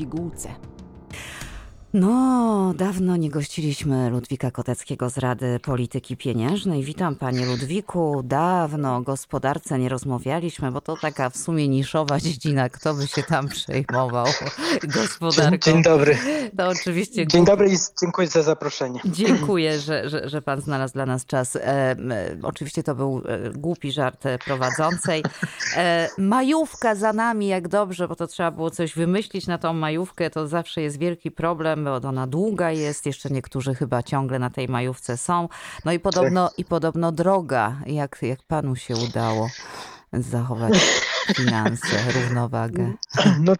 pigułce. No, dawno nie gościliśmy Ludwika Koteckiego z Rady Polityki Pieniężnej. Witam panie Ludwiku. Dawno o gospodarce nie rozmawialiśmy, bo to taka w sumie niszowa dziedzina. Kto by się tam przejmował gospodarką? Dzień, dzień dobry. To oczywiście. Dzień dobry i dziękuję za zaproszenie. Dziękuję, że, że, że pan znalazł dla nas czas. E, e, oczywiście to był e, głupi żart prowadzącej. E, majówka za nami, jak dobrze, bo to trzeba było coś wymyślić na tą majówkę. To zawsze jest wielki problem bo ona długa jest, jeszcze niektórzy chyba ciągle na tej majówce są. No i podobno, tak. i podobno droga. Jak, jak panu się udało zachować finanse, równowagę? No,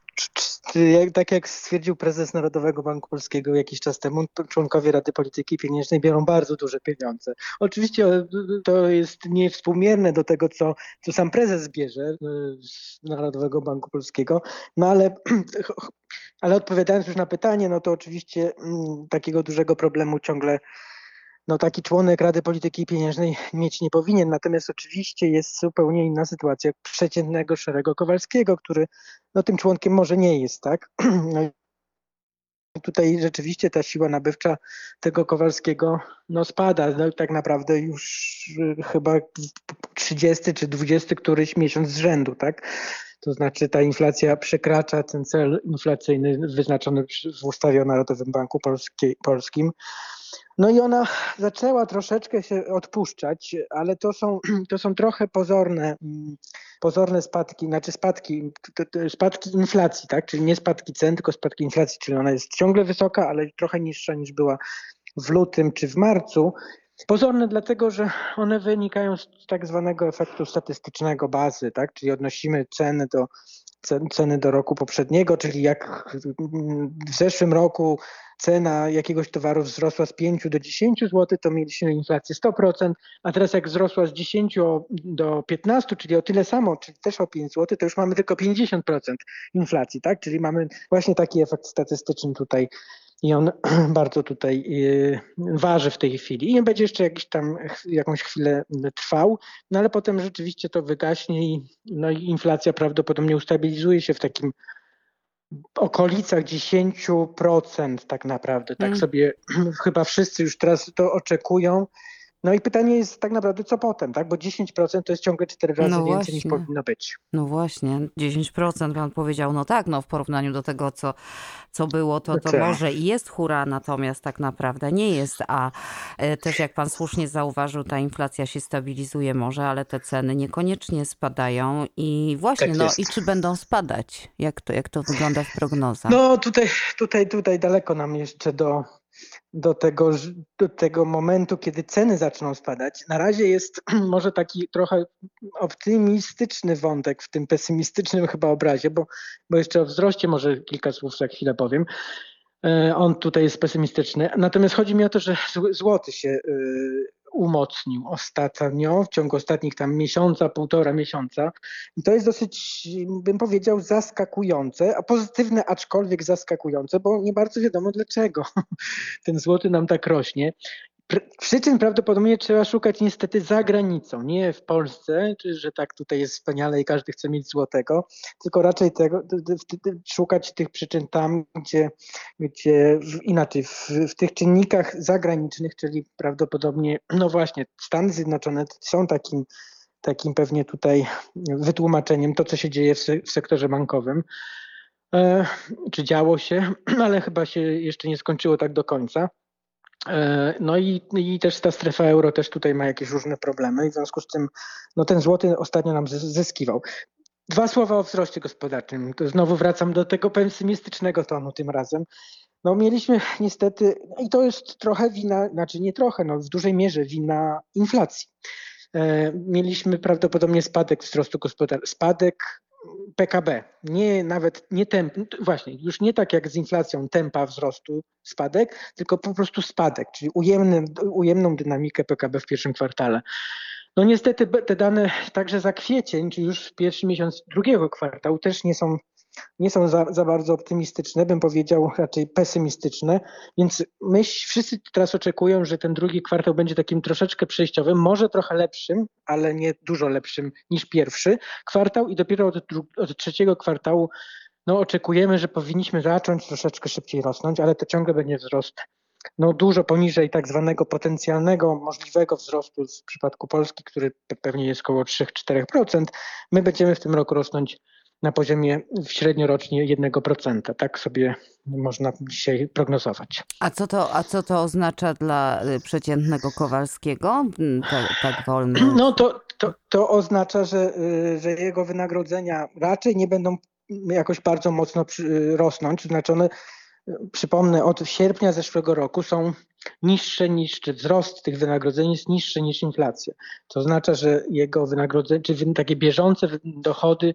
tak jak stwierdził prezes Narodowego Banku Polskiego jakiś czas temu, członkowie Rady Polityki Pieniężnej biorą bardzo duże pieniądze. Oczywiście e, to jest niewspółmierne do tego, co, co sam prezes bierze e, z Narodowego Banku Polskiego, no ale Ale odpowiadając już na pytanie, no to oczywiście mm, takiego dużego problemu ciągle no taki członek Rady Polityki Pieniężnej mieć nie powinien. Natomiast oczywiście jest zupełnie inna sytuacja przeciętnego Szerego Kowalskiego, który no tym członkiem może nie jest, tak? No tutaj rzeczywiście ta siła nabywcza tego Kowalskiego no spada. No, tak naprawdę już y, chyba 30 czy 20 któryś miesiąc z rzędu, tak? To znaczy ta inflacja przekracza ten cel inflacyjny wyznaczony w ustawie o Narodowym Banku Polski, Polskim. No i ona zaczęła troszeczkę się odpuszczać, ale to są, to są trochę pozorne, pozorne spadki, znaczy spadki, spadki inflacji, tak? Czyli nie spadki cen, tylko spadki inflacji, czyli ona jest ciągle wysoka, ale trochę niższa niż była w lutym czy w marcu. Pozorne dlatego, że one wynikają z tak zwanego efektu statystycznego bazy, tak? czyli odnosimy ceny do, ceny do roku poprzedniego, czyli jak w zeszłym roku cena jakiegoś towaru wzrosła z 5 do 10 zł, to mieliśmy inflację 100%, a teraz jak wzrosła z 10 do 15, czyli o tyle samo, czyli też o 5 zł, to już mamy tylko 50% inflacji, tak? Czyli mamy właśnie taki efekt statystyczny tutaj i on bardzo tutaj y, waży w tej chwili. I będzie jeszcze jakiś tam, jakąś chwilę trwał, no ale potem rzeczywiście to wygaśnie i, no i inflacja prawdopodobnie ustabilizuje się w takim okolicach 10% tak naprawdę. Tak mm. sobie chyba wszyscy już teraz to oczekują. No i pytanie jest tak naprawdę, co potem, tak? Bo 10% to jest ciągle 4 razy no więcej właśnie. niż powinno być. No właśnie, 10% pan powiedział, no tak, no w porównaniu do tego, co, co było, to, to tak. może i jest hura, natomiast tak naprawdę nie jest. A e, też jak pan słusznie zauważył, ta inflacja się stabilizuje może, ale te ceny niekoniecznie spadają. I właśnie, tak no i czy będą spadać? Jak to, jak to wygląda w prognozach? No tutaj, tutaj, tutaj daleko nam jeszcze do do tego, do tego momentu, kiedy ceny zaczną spadać. Na razie jest może taki trochę optymistyczny wątek w tym pesymistycznym chyba obrazie, bo, bo jeszcze o wzroście może kilka słów za chwilę powiem. E, on tutaj jest pesymistyczny. Natomiast chodzi mi o to, że złoty się e, umocnił ostatnio, w ciągu ostatnich tam miesiąca, półtora miesiąca. I to jest dosyć, bym powiedział, zaskakujące, a pozytywne, aczkolwiek zaskakujące, bo nie bardzo wiadomo dlaczego ten złoty nam tak rośnie. Przyczyn prawdopodobnie trzeba szukać niestety za granicą, nie w Polsce, czy że tak tutaj jest wspaniale i każdy chce mieć złotego, tylko raczej tego, szukać tych przyczyn tam, gdzie, gdzie inaczej, w, w tych czynnikach zagranicznych, czyli prawdopodobnie, no właśnie, Stany Zjednoczone są takim, takim pewnie tutaj wytłumaczeniem to, co się dzieje w, se, w sektorze bankowym. E, czy działo się, ale chyba się jeszcze nie skończyło tak do końca. E, no i, i też ta strefa euro też tutaj ma jakieś różne problemy i w związku z tym no ten złoty ostatnio nam zyskiwał. Dwa słowa o wzroście gospodarczym. To znowu wracam do tego pesymistycznego tonu tym razem. No mieliśmy niestety, i to jest trochę wina, znaczy nie trochę, no w dużej mierze wina inflacji. E, mieliśmy prawdopodobnie spadek wzrostu gospodarczego, spadek PKB, nie nawet nie temp, właśnie już nie tak jak z inflacją tempa wzrostu spadek, tylko po prostu spadek, czyli ujemny, ujemną dynamikę PKB w pierwszym kwartale. No niestety te dane także za kwiecień, czy już pierwszy miesiąc drugiego kwartału też nie są nie są za, za, bardzo optymistyczne, bym powiedział raczej pesymistyczne, więc my wszyscy teraz oczekują, że ten drugi kwartał będzie takim troszeczkę przejściowym, może trochę lepszym, ale nie dużo lepszym niż pierwszy kwartał i dopiero od, od trzeciego kwartału no oczekujemy, że powinniśmy zacząć troszeczkę szybciej rosnąć, ale to ciągle będzie wzrost no dużo poniżej tak zwanego potencjalnego możliwego wzrostu w przypadku Polski, który pewnie jest około 3-4%. My będziemy w tym roku rosnąć na poziomie średniorocznie 1%. Tak sobie można dzisiaj prognozować. A co to, a co to oznacza dla y, przeciętnego Kowalskiego? Mm, tak, tak wolno. No to, to, to oznacza, że, y, że jego wynagrodzenia raczej nie będą jakoś bardzo mocno rosnąć. Znaczy one przypomnę, od sierpnia zeszłego roku są niższe niż, czy wzrost tych wynagrodzeń jest niższy niż inflacja. To oznacza, że jego wynagrodzenie, czy takie bieżące dochody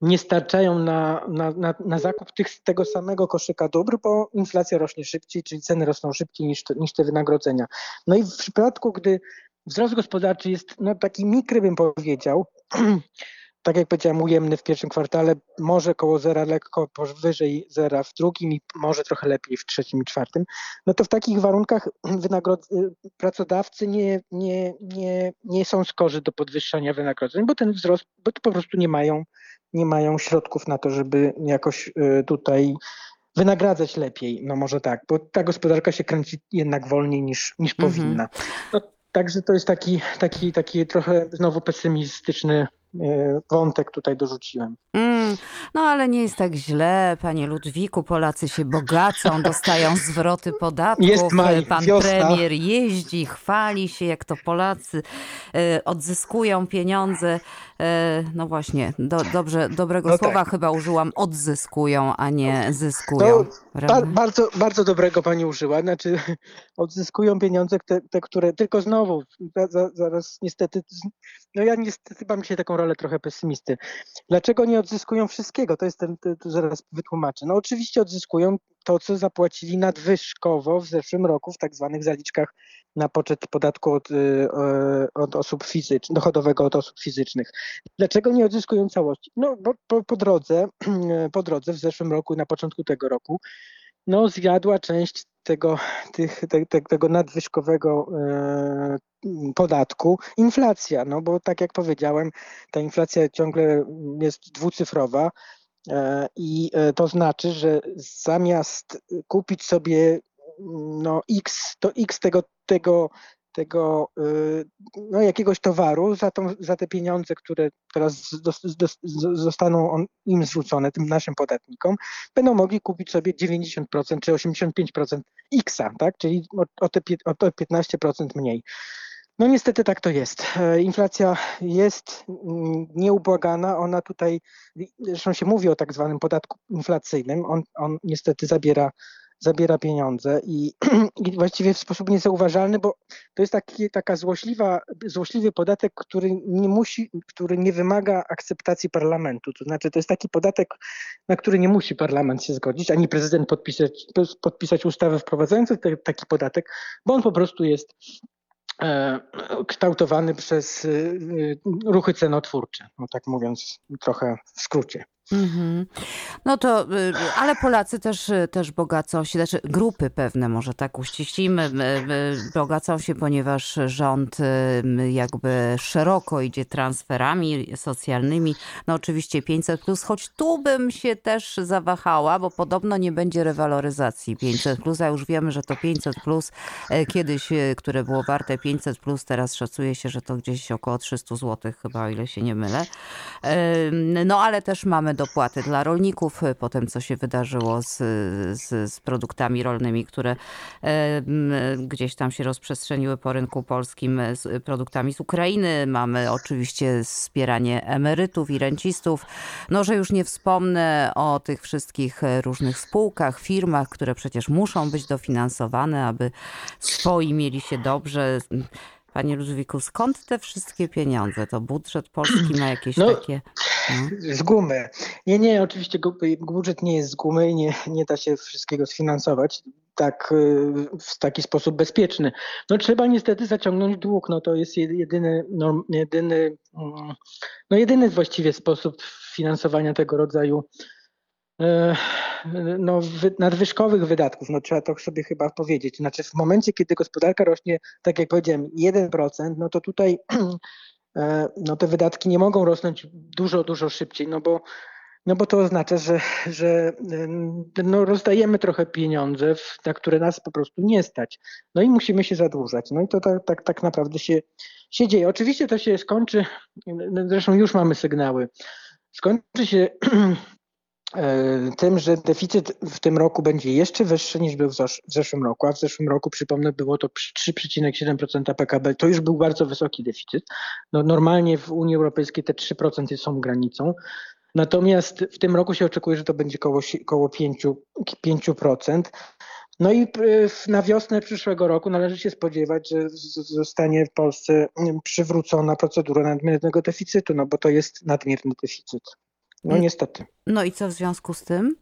nie starczają na, na, na, na zakup tych, tego samego koszyka dóbr, bo inflacja rośnie szybciej, czyli ceny rosną szybciej niż, niż te wynagrodzenia. No i w przypadku, gdy wzrost gospodarczy jest no, taki mikry, bym powiedział, tak jak powiedziałem, ujemny w pierwszym kwartale, może koło zera, lekko powyżej zera w drugim i może trochę lepiej w trzecim i czwartym, no to w takich warunkach wynagrodz- pracodawcy nie, nie, nie, nie są skorzy do podwyższania wynagrodzeń, bo ten wzrost, bo to po prostu nie mają, nie mają środków na to, żeby jakoś y, tutaj wynagradzać lepiej, no może tak, bo ta gospodarka się kręci jednak wolniej niż, niż mhm. powinna. No, także to jest taki, taki, taki trochę znowu pesymistyczny E, wątek tutaj dorzuciłem. Mm, no ale nie jest tak źle, panie Ludwiku. Polacy się bogacą, dostają zwroty podatków. Jest maj, Pan wiosna. premier jeździ, chwali się, jak to Polacy e, odzyskują pieniądze. E, no właśnie, do, dobrze, dobrego no słowa tak. chyba użyłam. Odzyskują, a nie zyskują. Ba bardzo, bardzo dobrego pani użyła. Znaczy, odzyskują pieniądze, te, te które tylko znowu, za, zaraz niestety, no ja niestety mam się taką rolę trochę pesymisty. Dlaczego nie odzyskują wszystkiego? To jest ten, to zaraz wytłumaczę. No oczywiście odzyskują to, co zapłacili nadwyżkowo w zeszłym roku w tak zwanych zaliczkach na poczet podatku od, y, od osób fizycznych, dochodowego od osób fizycznych. Dlaczego nie odzyskują całości? No bo po, po drodze, po drodze w zeszłym roku, na początku tego roku, no zjadła część tego, tych, te, te, tego nadwyżkowego e, podatku. Inflacja, no bo tak jak powiedziałem, ta inflacja ciągle jest dwucyfrowa e, i e, to znaczy, że zamiast kupić sobie no x, to x tego, tego tego y, no, jakiegoś towaru za, tą, za te pieniądze, które teraz zostaną on, im zwrócone, tym naszym podatnikom, będą mogli kupić sobie 90% czy 85% X-a, tak? czyli o, o, te, o te 15% mniej. No niestety tak to jest. E, inflacja jest mm, nieubłagana, ona tutaj, zresztą się mówi o tak zwanym podatku inflacyjnym, on, on niestety zabiera zabiera pieniądze i, i właściwie w sposób niezauważalny, bo to jest taki, taka złośliwa, złośliwy podatek, który nie musi, który nie wymaga akceptacji parlamentu. To znaczy to jest taki podatek, na który nie musi parlament się zgodzić, ani prezydent podpisać, podpisać ustawę wprowadzającą taki podatek, bo on po prostu jest e, kształtowany przez y, ruchy cenotwórcze, no tak mówiąc trochę w skrócie. Mm-hmm. No to, y, ale Polacy też, y, też bogacą się, znaczy grupy pewne, może tak uściślimy, bogacą się, ponieważ rząd jakby szeroko idzie transferami socjalnymi. No oczywiście 500 plus, choć tu bym się też zawahała, bo podobno nie będzie rewaloryzacji 500 plus, a już wiemy, że to 500 plus kiedyś, które było warte 500 plus, teraz szacuje się, że to gdzieś około 300 zł chyba, o ile się nie mylę. No ale też mamy dopłaty dla rolników po tym, co się wydarzyło z, z, z produktami rolnymi, które e, gdzieś tam się rozprzestrzeniły po rynku polskim z produktami z Ukrainy. Mamy oczywiście wspieranie emerytów i rencistów. No, że już nie wspomnę o tych wszystkich różnych spółkach, firmach, które przecież muszą być dofinansowane, aby swoi mieli się dobrze. Panie Ludwiku, skąd te wszystkie pieniądze? To budżet polski ma jakieś no, takie. No. Z gumy. Nie, nie, oczywiście budżet nie jest z gumy i nie, nie da się wszystkiego sfinansować tak y, w taki sposób bezpieczny. No trzeba niestety zaciągnąć dług. No to jest jedyny, no, jedyny, mm, no jedyny właściwie sposób finansowania tego rodzaju E, no, nadwyżkowych wydatków, no trzeba to sobie chyba powiedzieć. Znaczy w momencie, kiedy gospodarka rośnie, tak jak powiedziałem, 1%, no to tutaj no te wydatki nie mogą rosnąć dużo, dużo szybciej, no bo no bo to oznacza, że, że no rozdajemy trochę pieniądze, na które nas po prostu nie stać. No i musimy się zadłużać. No i to tak, tak, tak naprawdę się, się dzieje. Oczywiście to się skończy, zresztą już mamy sygnały, skończy się e, tym, że deficyt w tym roku będzie jeszcze wyższy niż był w zeszłym roku, a w zeszłym roku, przypomnę, było to 3,7% PKB. To już był bardzo wysoki deficyt. No, normalnie w Unii Europejskiej te 3% są granicą. Natomiast w tym roku się oczekuje, że to będzie około, około 5%, 5%. No i na wiosnę przyszłego roku należy się spodziewać, że zostanie w Polsce przywrócona procedura nadmiernego deficytu, no bo to jest nadmierny deficyt. No niestety. No i co w związku z tym?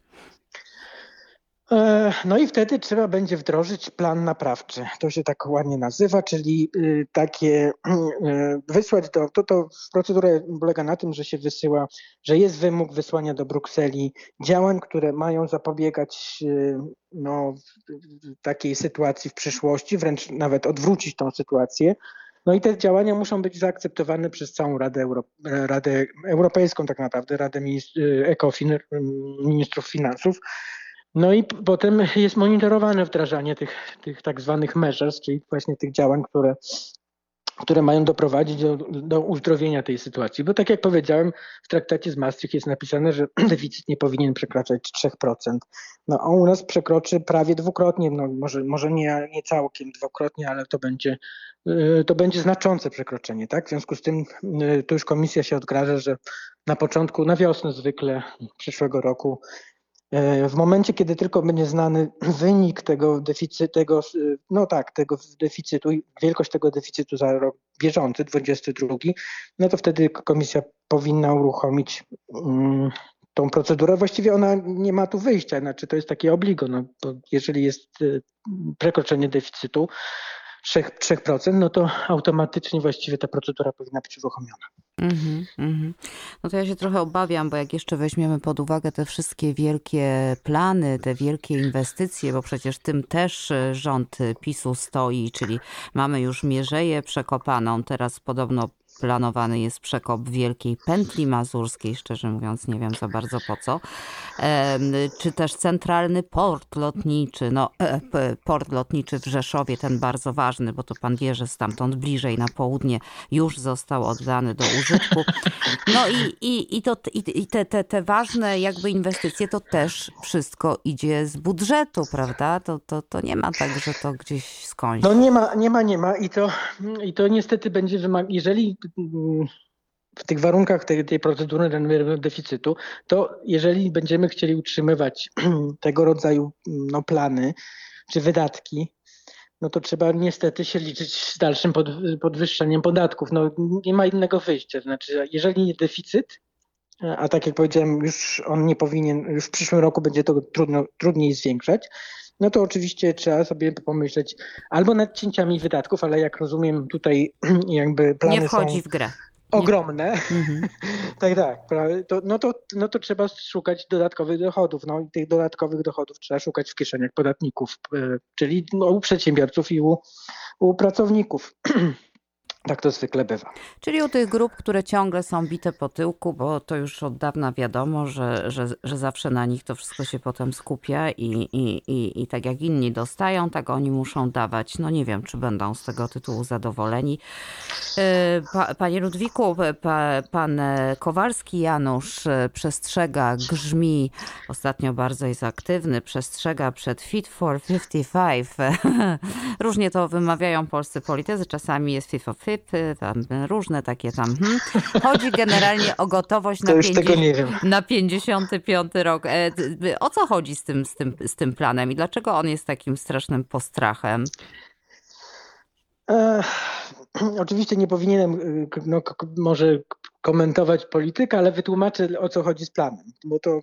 E, no i wtedy trzeba będzie wdrożyć plan naprawczy. To się tak ładnie nazywa, czyli y, takie y, wysłać do. To, to procedura polega na tym, że się wysyła, że jest wymóg wysłania do Brukseli działań, które mają zapobiegać y, no, takiej sytuacji w przyszłości, wręcz nawet odwrócić tą sytuację. No i te działania muszą być zaakceptowane przez całą Radę, Euro, Radę Europejską, tak naprawdę, Radę ministrów finansów. No i potem jest monitorowane wdrażanie tych, tych tak zwanych measures, czyli właśnie tych działań, które, które mają doprowadzić do, do uzdrowienia tej sytuacji. Bo tak jak powiedziałem, w traktacie z Maastricht jest napisane, że deficyt nie powinien przekraczać 3%. No a u nas przekroczy prawie dwukrotnie, no może, może nie, nie całkiem dwukrotnie, ale to będzie, y, to będzie znaczące przekroczenie. Tak? W związku z tym y, tu już komisja się odgraża, że na początku, na wiosnę zwykle przyszłego roku w momencie, kiedy tylko będzie znany wynik tego deficytu, tego, no tak, tego deficytu, wielkość tego deficytu za rok bieżący, 22, no to wtedy komisja powinna uruchomić um, tą procedurę. Właściwie ona nie ma tu wyjścia, znaczy to jest takie obligo, no bo jeżeli jest e, przekroczenie deficytu, 3%, 3%, no to automatycznie właściwie ta procedura powinna być uruchomiona. Mm -hmm, No to ja się trochę obawiam, bo jak jeszcze weźmiemy pod uwagę te wszystkie wielkie plany, te wielkie inwestycje, bo przecież tym też rząd PiSu stoi, czyli mamy już Mierzeję przekopaną, teraz podobno planowany jest przekop Wielkiej Pętli Mazurskiej, szczerze mówiąc nie wiem za bardzo po co, czy też centralny port lotniczy, no e, port lotniczy w Rzeszowie, ten bardzo ważny, bo to pan wie, że stamtąd bliżej na południe już został oddany do użytku. No i, i, i, to, i, te, te, te ważne jakby inwestycje to też wszystko idzie z budżetu, prawda? To, to, to nie ma tak, że to gdzieś skądś. No nie ma, nie ma, nie ma i to, i to niestety będzie wymagać, jeżeli w tych warunkach tej, tej procedury deficytu, to jeżeli będziemy chcieli utrzymywać tego rodzaju no, plany czy wydatki, no to trzeba niestety się liczyć z dalszym pod, podwyższeniem podatków. No, nie ma innego wyjścia. Znaczy, jeżeli nie deficyt, a tak jak powiedziałem, już on nie powinien, już w przyszłym roku będzie to trudno, trudniej zwiększać, no to oczywiście trzeba sobie pomyśleć albo nad cięciami wydatków, ale jak rozumiem tutaj jakby plany Nie wchodzi są w grę. ogromne. Mhm. tak, tak. To, no, to, no to trzeba szukać dodatkowych dochodów. No i tych dodatkowych dochodów trzeba szukać w kieszeniach podatników, e, czyli no, u przedsiębiorców i u, u pracowników. Tak to zwykle bywa. Czyli u tych grup, które ciągle są bite po tyłku, bo to już od dawna wiadomo, że, że, że zawsze na nich to wszystko się potem skupia i, i, i, i tak jak inni dostają, tak oni muszą dawać. No nie wiem, czy będą z tego tytułu zadowoleni. E, panie Ludwiku, pa, pan Kowalski Janusz przestrzega, grzmi, ostatnio bardzo jest aktywny, przestrzega przed Fit for 55. Różnie to wymawiają polscy politycy, czasami jest Fit for 50 typy, tam różne takie tam. Hmm. Chodzi generalnie o gotowość na, 50, na 55 rok. E, o co chodzi z tym, z, tym, z tym planem i dlaczego on jest takim strasznym postrachem? E, oczywiście nie powinienem no, może komentować politykę, ale wytłumaczę o co chodzi z planem, bo to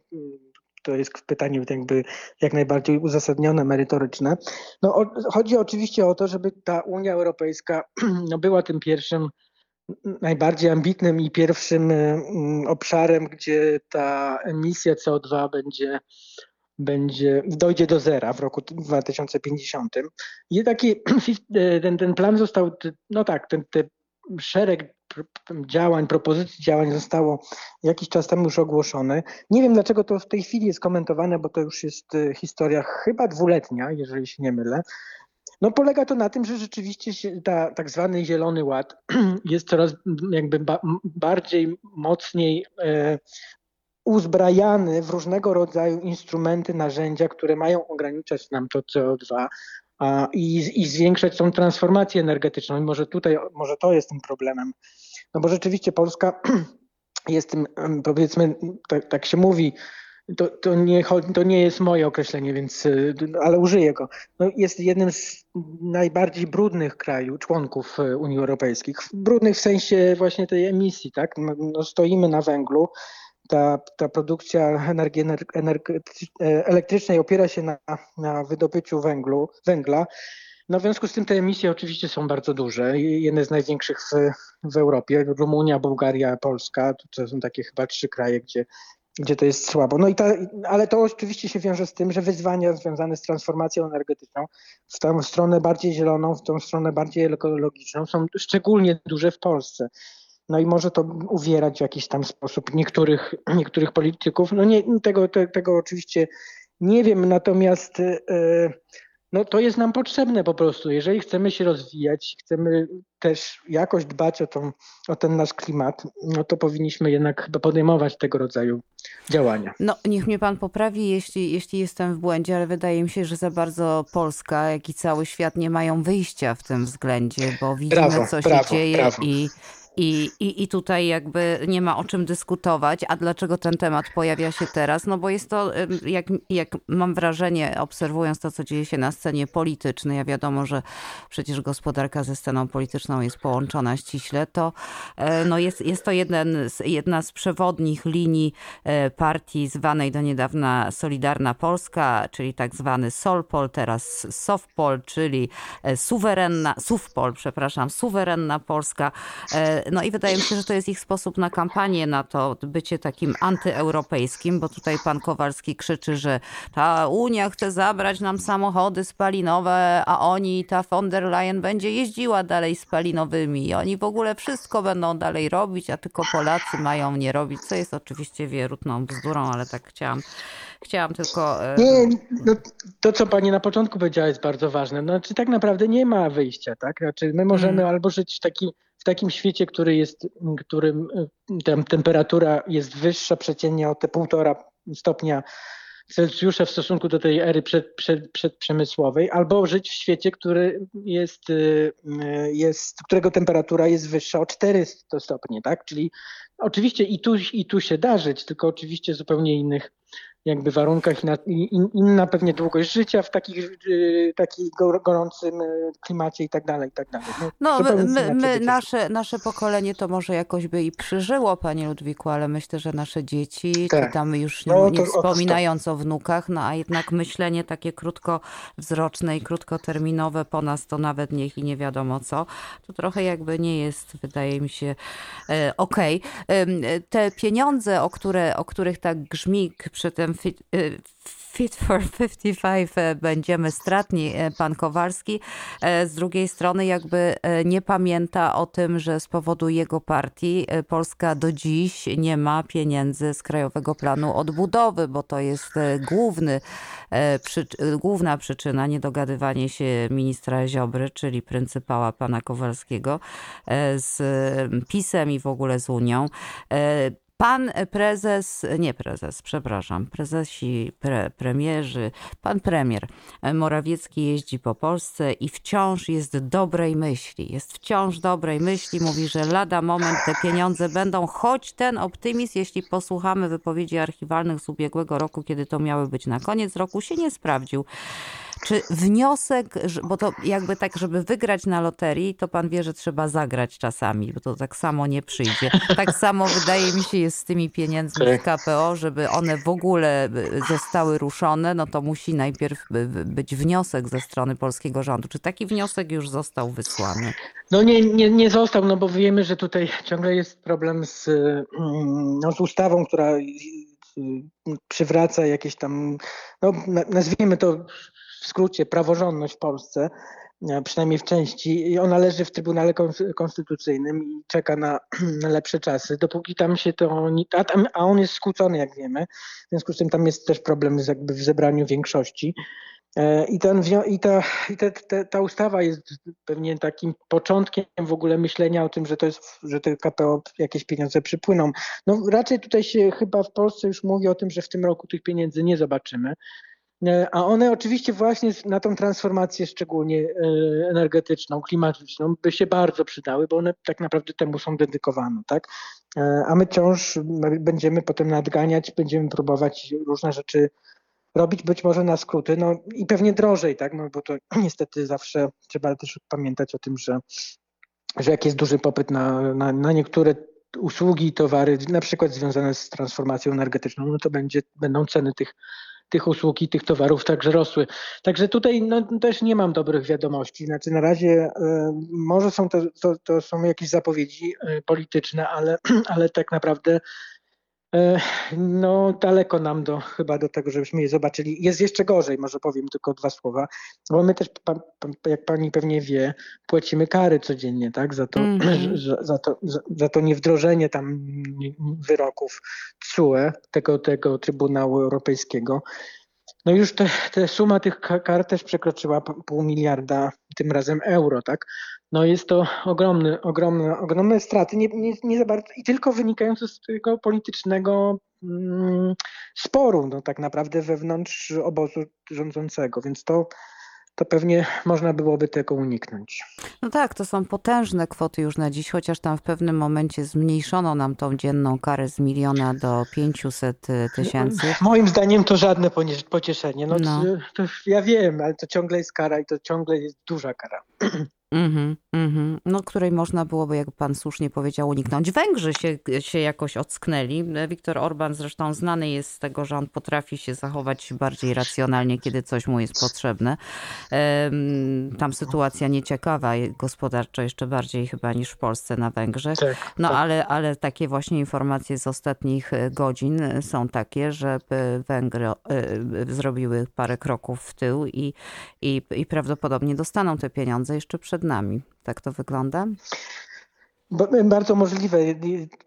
to jest pytanie jakby jak najbardziej uzasadnione, merytoryczne. No, o, chodzi oczywiście o to, żeby ta Unia Europejska no, była tym pierwszym, najbardziej ambitnym i pierwszym mm, obszarem, gdzie ta emisja CO2 będzie będzie, dojdzie do zera w roku 2050. I taki, ten, ten plan został, no tak, ten, ten szereg działań, propozycji działań zostało jakiś czas temu już ogłoszone. Nie wiem dlaczego to w tej chwili jest komentowane, bo to już jest e, historia chyba dwuletnia, jeżeli się nie mylę. No polega to na tym, że rzeczywiście ta tak zwany zielony ład jest coraz jakby ba bardziej mocniej e, uzbrajany w różnego rodzaju instrumenty, narzędzia, które mają ograniczać nam to CO2 a, i, i zwiększać tą transformację energetyczną. I może tutaj, może to jest tym problemem. No bo rzeczywiście Polska jest tym, powiedzmy, tak, tak się mówi, to, to, nie, to nie jest moje określenie, więc, y, ale użyję go. No jest jednym z najbardziej brudnych krajów, członków y, Unii Europejskiej. Brudnych w sensie właśnie tej emisji, tak? No, no stoimy na węglu. Ta, ta produkcja energii e, elektrycznej opiera się na, na wydobyciu węglu, węgla. No w związku z tym te emisje oczywiście są bardzo duże. Jedne z największych w, w Europie. Rumunia, Bułgaria, Polska. To są takie chyba trzy kraje, gdzie gdzie to jest słabo. No i ta, ale to oczywiście się wiąże z tym, że wyzwania związane z transformacją energetyczną w tą stronę bardziej zieloną, w tą stronę bardziej ekologiczną są szczególnie duże w Polsce. No i może to uwierać w jakiś tam sposób niektórych, niektórych polityków. No nie, tego, te, tego oczywiście nie wiem, natomiast yy, no to jest nam potrzebne po prostu. Jeżeli chcemy się rozwijać, chcemy też jakoś dbać o, tą, o ten nasz klimat, no to powinniśmy jednak chyba podejmować tego rodzaju działania. No niech mnie pan poprawi, jeśli, jeśli jestem w błędzie, ale wydaje mi się, że za bardzo Polska, jak i cały świat nie mają wyjścia w tym względzie, bo widzimy, brawo, co się brawo, dzieje brawo. i i, i, I tutaj jakby nie ma o czym dyskutować. A dlaczego ten temat pojawia się teraz? No bo jest to, jak, jak mam wrażenie, obserwując to, co dzieje się na scenie politycznej, a wiadomo, że przecież gospodarka ze sceną polityczną jest połączona ściśle, to e, no jest, jest to jeden z, jedna z przewodnich linii e, partii zwanej do niedawna Solidarna Polska, czyli tak zwany Solpol, teraz Softpol, czyli e, suwerenna, Sufpol, przepraszam, suwerenna Polska. No i wydaje mi się, że to jest ich sposób na kampanię, na to bycie takim antyeuropejskim, bo tutaj pan Kowalski krzyczy, że ta Unia chce zabrać nam samochody spalinowe, a oni, ta von der Leyen będzie jeździła dalej spalinowymi. Oni w ogóle wszystko będą dalej robić, a tylko Polacy mają nie robić, co jest oczywiście wierutną bzdurą, ale tak chciałam Chciałam tylko. E, nie, no, to co pani na początku powiedziała jest bardzo ważne. Znaczy tak naprawdę nie ma wyjścia, tak? Znaczy my możemy hmm. albo żyć w, taki, w takim świecie, który jest, którym e, tam temperatura jest wyższa przeciętnie o te półtora stopnia Celsjusza w stosunku do tej ery przed, przed, przedprzemysłowej, albo żyć w świecie, który jest, e, jest, którego temperatura jest wyższa o 400 stopni, tak? Czyli oczywiście i tu, i tu się da żyć, tylko oczywiście zupełnie innych jakby warunkach i inna pewnie długość życia w takich, y, takim gorącym y, klimacie i tak dalej, i tak dalej. No, no my, my, my nasze, nasze pokolenie to może jakoś by i przeżyło, panie Ludwiku, ale myślę, że nasze dzieci, tak. czy tam już nie, no, nie wspominając o wnukach, no a jednak myślenie takie krótkowzroczne i krótkoterminowe po nas to nawet niech i nie wiadomo co, to trochę jakby nie jest, wydaje mi się, e, okej. Okay. Te pieniądze, o, które, o których tak grzmik przy tym fit, y, fit for 55 e, będziemy stratni, e, pan Kowalski. E, z drugiej strony jakby nie pamięta o tym, że z powodu jego partii Polska do dziś nie ma pieniędzy z Krajowego Planu Odbudowy, bo to jest główny, główna przyczyna niedogadywania się ministra Ziobry, czyli pryncypała pana Kowalskiego z PiSem i w ogóle z Unią. Pan prezes, nie prezes, przepraszam, prezesi, pre, premierzy, pan premier Morawiecki jeździ po Polsce i wciąż jest dobrej myśli. Jest wciąż dobrej myśli, mówi, że lada moment te pieniądze będą, choć ten optymizm, jeśli posłuchamy wypowiedzi archiwalnych z ubiegłego roku, kiedy to miały być na koniec roku, się nie sprawdził. Czy wniosek, bo to jakby tak, żeby wygrać na loterii, to pan wie, że trzeba zagrać czasami, bo to tak samo nie przyjdzie. Tak samo wydaje mi się jest z tymi pieniędzmi z KPO, żeby one w ogóle zostały ruszone, no to musi najpierw być wniosek ze strony polskiego rządu. Czy taki wniosek już został wysłany? No nie, nie, nie został, no bo wiemy, że tutaj ciągle jest problem z, mm, no, z ustawą, która przywraca jakieś tam, no nazwijmy to w skrócie praworządność w Polsce. e, przynajmniej w części. Ona leży w Trybunale Kons- Konstytucyjnym i czeka na, na lepsze czasy. Dopóki tam się to. A, tam, a on jest skłócony, jak wiemy. W związku z tym tam jest też problem z jakby w zebraniu większości. E, I, ten, i, ta, i te, te, ta ustawa jest pewnie takim początkiem w ogóle myślenia o tym, że to jest, że te KPO jakieś pieniądze przypłyną. No raczej tutaj się chyba w Polsce już mówi o tym, że w tym roku tych pieniędzy nie zobaczymy. E, A one oczywiście właśnie na tą transformację szczególnie e, energetyczną, klimatyczną by się bardzo przydały, bo one tak naprawdę temu są dedykowane, tak? E, A my wciąż będziemy potem nadganiać, będziemy próbować różne rzeczy robić być może na skróty, no i pewnie drożej, tak, no bo to niestety zawsze trzeba też pamiętać o tym, że, że jak jest duży popyt na, na, na niektóre usługi i towary, na przykład związane z transformacją energetyczną, no to będzie, będą ceny tych, tych usług i tych towarów także rosły. Także tutaj no, też nie mam dobrych wiadomości. Znaczy na razie e, może są to, to, to są jakieś zapowiedzi e, polityczne, ale, ale tak naprawdę No, daleko nam do chyba do tego, żebyśmy je zobaczyli. Jest jeszcze gorzej, może powiem tylko dwa słowa, bo my też, jak pani pewnie wie, płacimy kary codziennie, tak, za to, Mhm. że, za to, za, za to niewdrożenie tam wyroków CUE, tego, tego Trybunału Europejskiego. No już te, te suma tych ka- kar też przekroczyła pół miliarda, tym razem euro, tak? No jest to ogromny, ogromne, ogromne straty, nie, nie, nie za bardzo, i tylko wynikające z tego politycznego mm, sporu, no tak naprawdę wewnątrz obozu rządzącego, więc to, to pewnie można byłoby tego uniknąć. No tak, to są potężne kwoty już na dziś, chociaż tam w pewnym momencie zmniejszono nam tą dzienną karę z miliona do 500 tysięcy. Moim zdaniem to żadne pocieszenie. No, No. To, to ja wiem, ale to ciągle jest kara i to ciągle jest duża kara. Mhm, mhm. No, której można byłoby, jak pan słusznie powiedział, uniknąć. Węgrzy się, się jakoś ocknęli. Viktor Orban zresztą znany jest z tego, że on potrafi się zachować bardziej racjonalnie, kiedy coś mu jest potrzebne. Tam sytuacja nieciekawa gospodarczo jeszcze bardziej chyba niż w Polsce na Węgrzech. Tak, No tak. ale, ale takie właśnie informacje z ostatnich e, godzin e, są takie, że e, Węgry e, zrobiły parę kroków w tył i, i, i prawdopodobnie dostaną te pieniądze jeszcze przed nami. Tak to wygląda? Ba- Bardzo możliwe.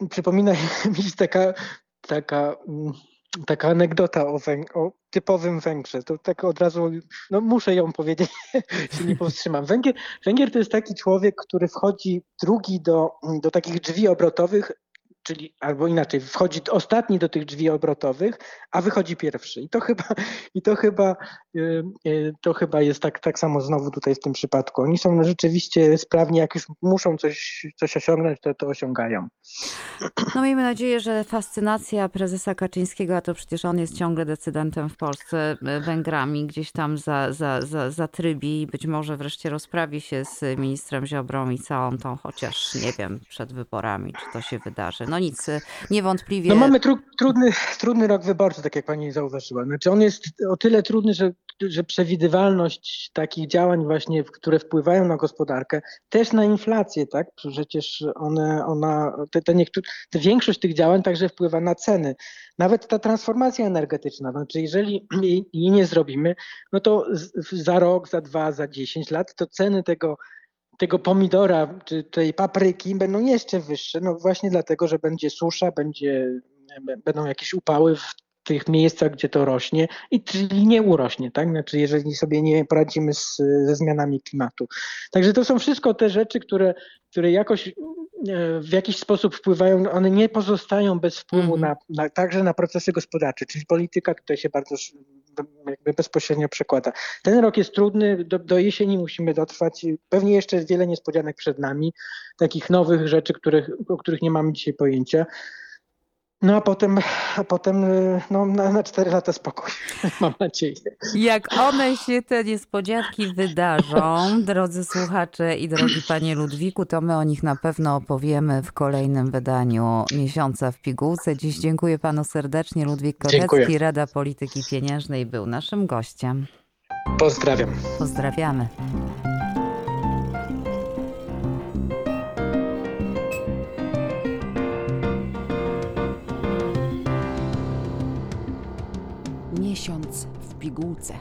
Przypomina mi się taka, taka, mm, taka anegdota o, Węg- o typowym Węgrze. To tak od razu, no muszę ją powiedzieć, się nie powstrzymam. Węgier, Węgier to jest taki człowiek, który wchodzi drugi do, do takich drzwi obrotowych, czyli albo inaczej, wchodzi ostatni do tych drzwi obrotowych, a wychodzi pierwszy. I to chyba, i to chyba, y, y, to chyba jest tak, tak samo znowu tutaj w tym przypadku. Oni są rzeczywiście sprawni, jak już muszą coś, coś osiągnąć, to to osiągają. No miejmy nadzieję, że fascynacja prezesa Kaczyńskiego, a to przecież on jest ciągle decydentem w Polsce, e, Węgrami, gdzieś tam za, za, za, zatrybi i być może wreszcie rozprawi się z ministrem Ziobrą i całą tą, chociaż nie wiem, przed wyborami, czy to się wydarzy. No nic, niewątpliwie... No mamy tru, trudny, trudny rok wyborczy, tak jak pani zauważyła. Znaczy on jest o tyle trudny, że, że przewidywalność takich działań właśnie, które wpływają na gospodarkę, też na inflację, tak? Przecież one, ona, te, te, niektóre, te większość tych działań także wpływa na ceny. Nawet ta transformacja energetyczna, znaczy jeżeli jej, nie zrobimy, no to za rok, za dwa, za dziesięć lat to ceny tego tego pomidora czy tej papryki będą jeszcze wyższe, no właśnie dlatego, że będzie susza, będzie, będą jakieś upały w tych miejscach, gdzie to rośnie i czyli nie urośnie, tak? Znaczy, jeżeli sobie nie poradzimy z, ze zmianami klimatu. Także to są wszystko te rzeczy, które, które jakoś e, w jakiś sposób wpływają, one nie pozostają bez wpływu Mhm. na, na, także na procesy gospodarcze, czyli polityka tutaj się bardzo jakby bezpośrednio przekłada. Ten rok jest trudny, do, do jesieni musimy dotrwać. Pewnie jeszcze jest wiele niespodzianek przed nami, takich nowych rzeczy, których, o których nie mamy dzisiaj pojęcia. No a potem, a potem y, no, na, na 4 lata spokój, mam nadzieję. Jak one się, te niespodzianki wydarzą, drodzy słuchacze i drogi panie Ludwiku, to my o nich na pewno opowiemy w kolejnym wydaniu Miesiąca w Pigułce. Dziś dziękuję panu serdecznie. Ludwik Dziękuję. Rada Polityki Pieniężnej był naszym gościem. Pozdrawiam. Pozdrawiamy. pigułce.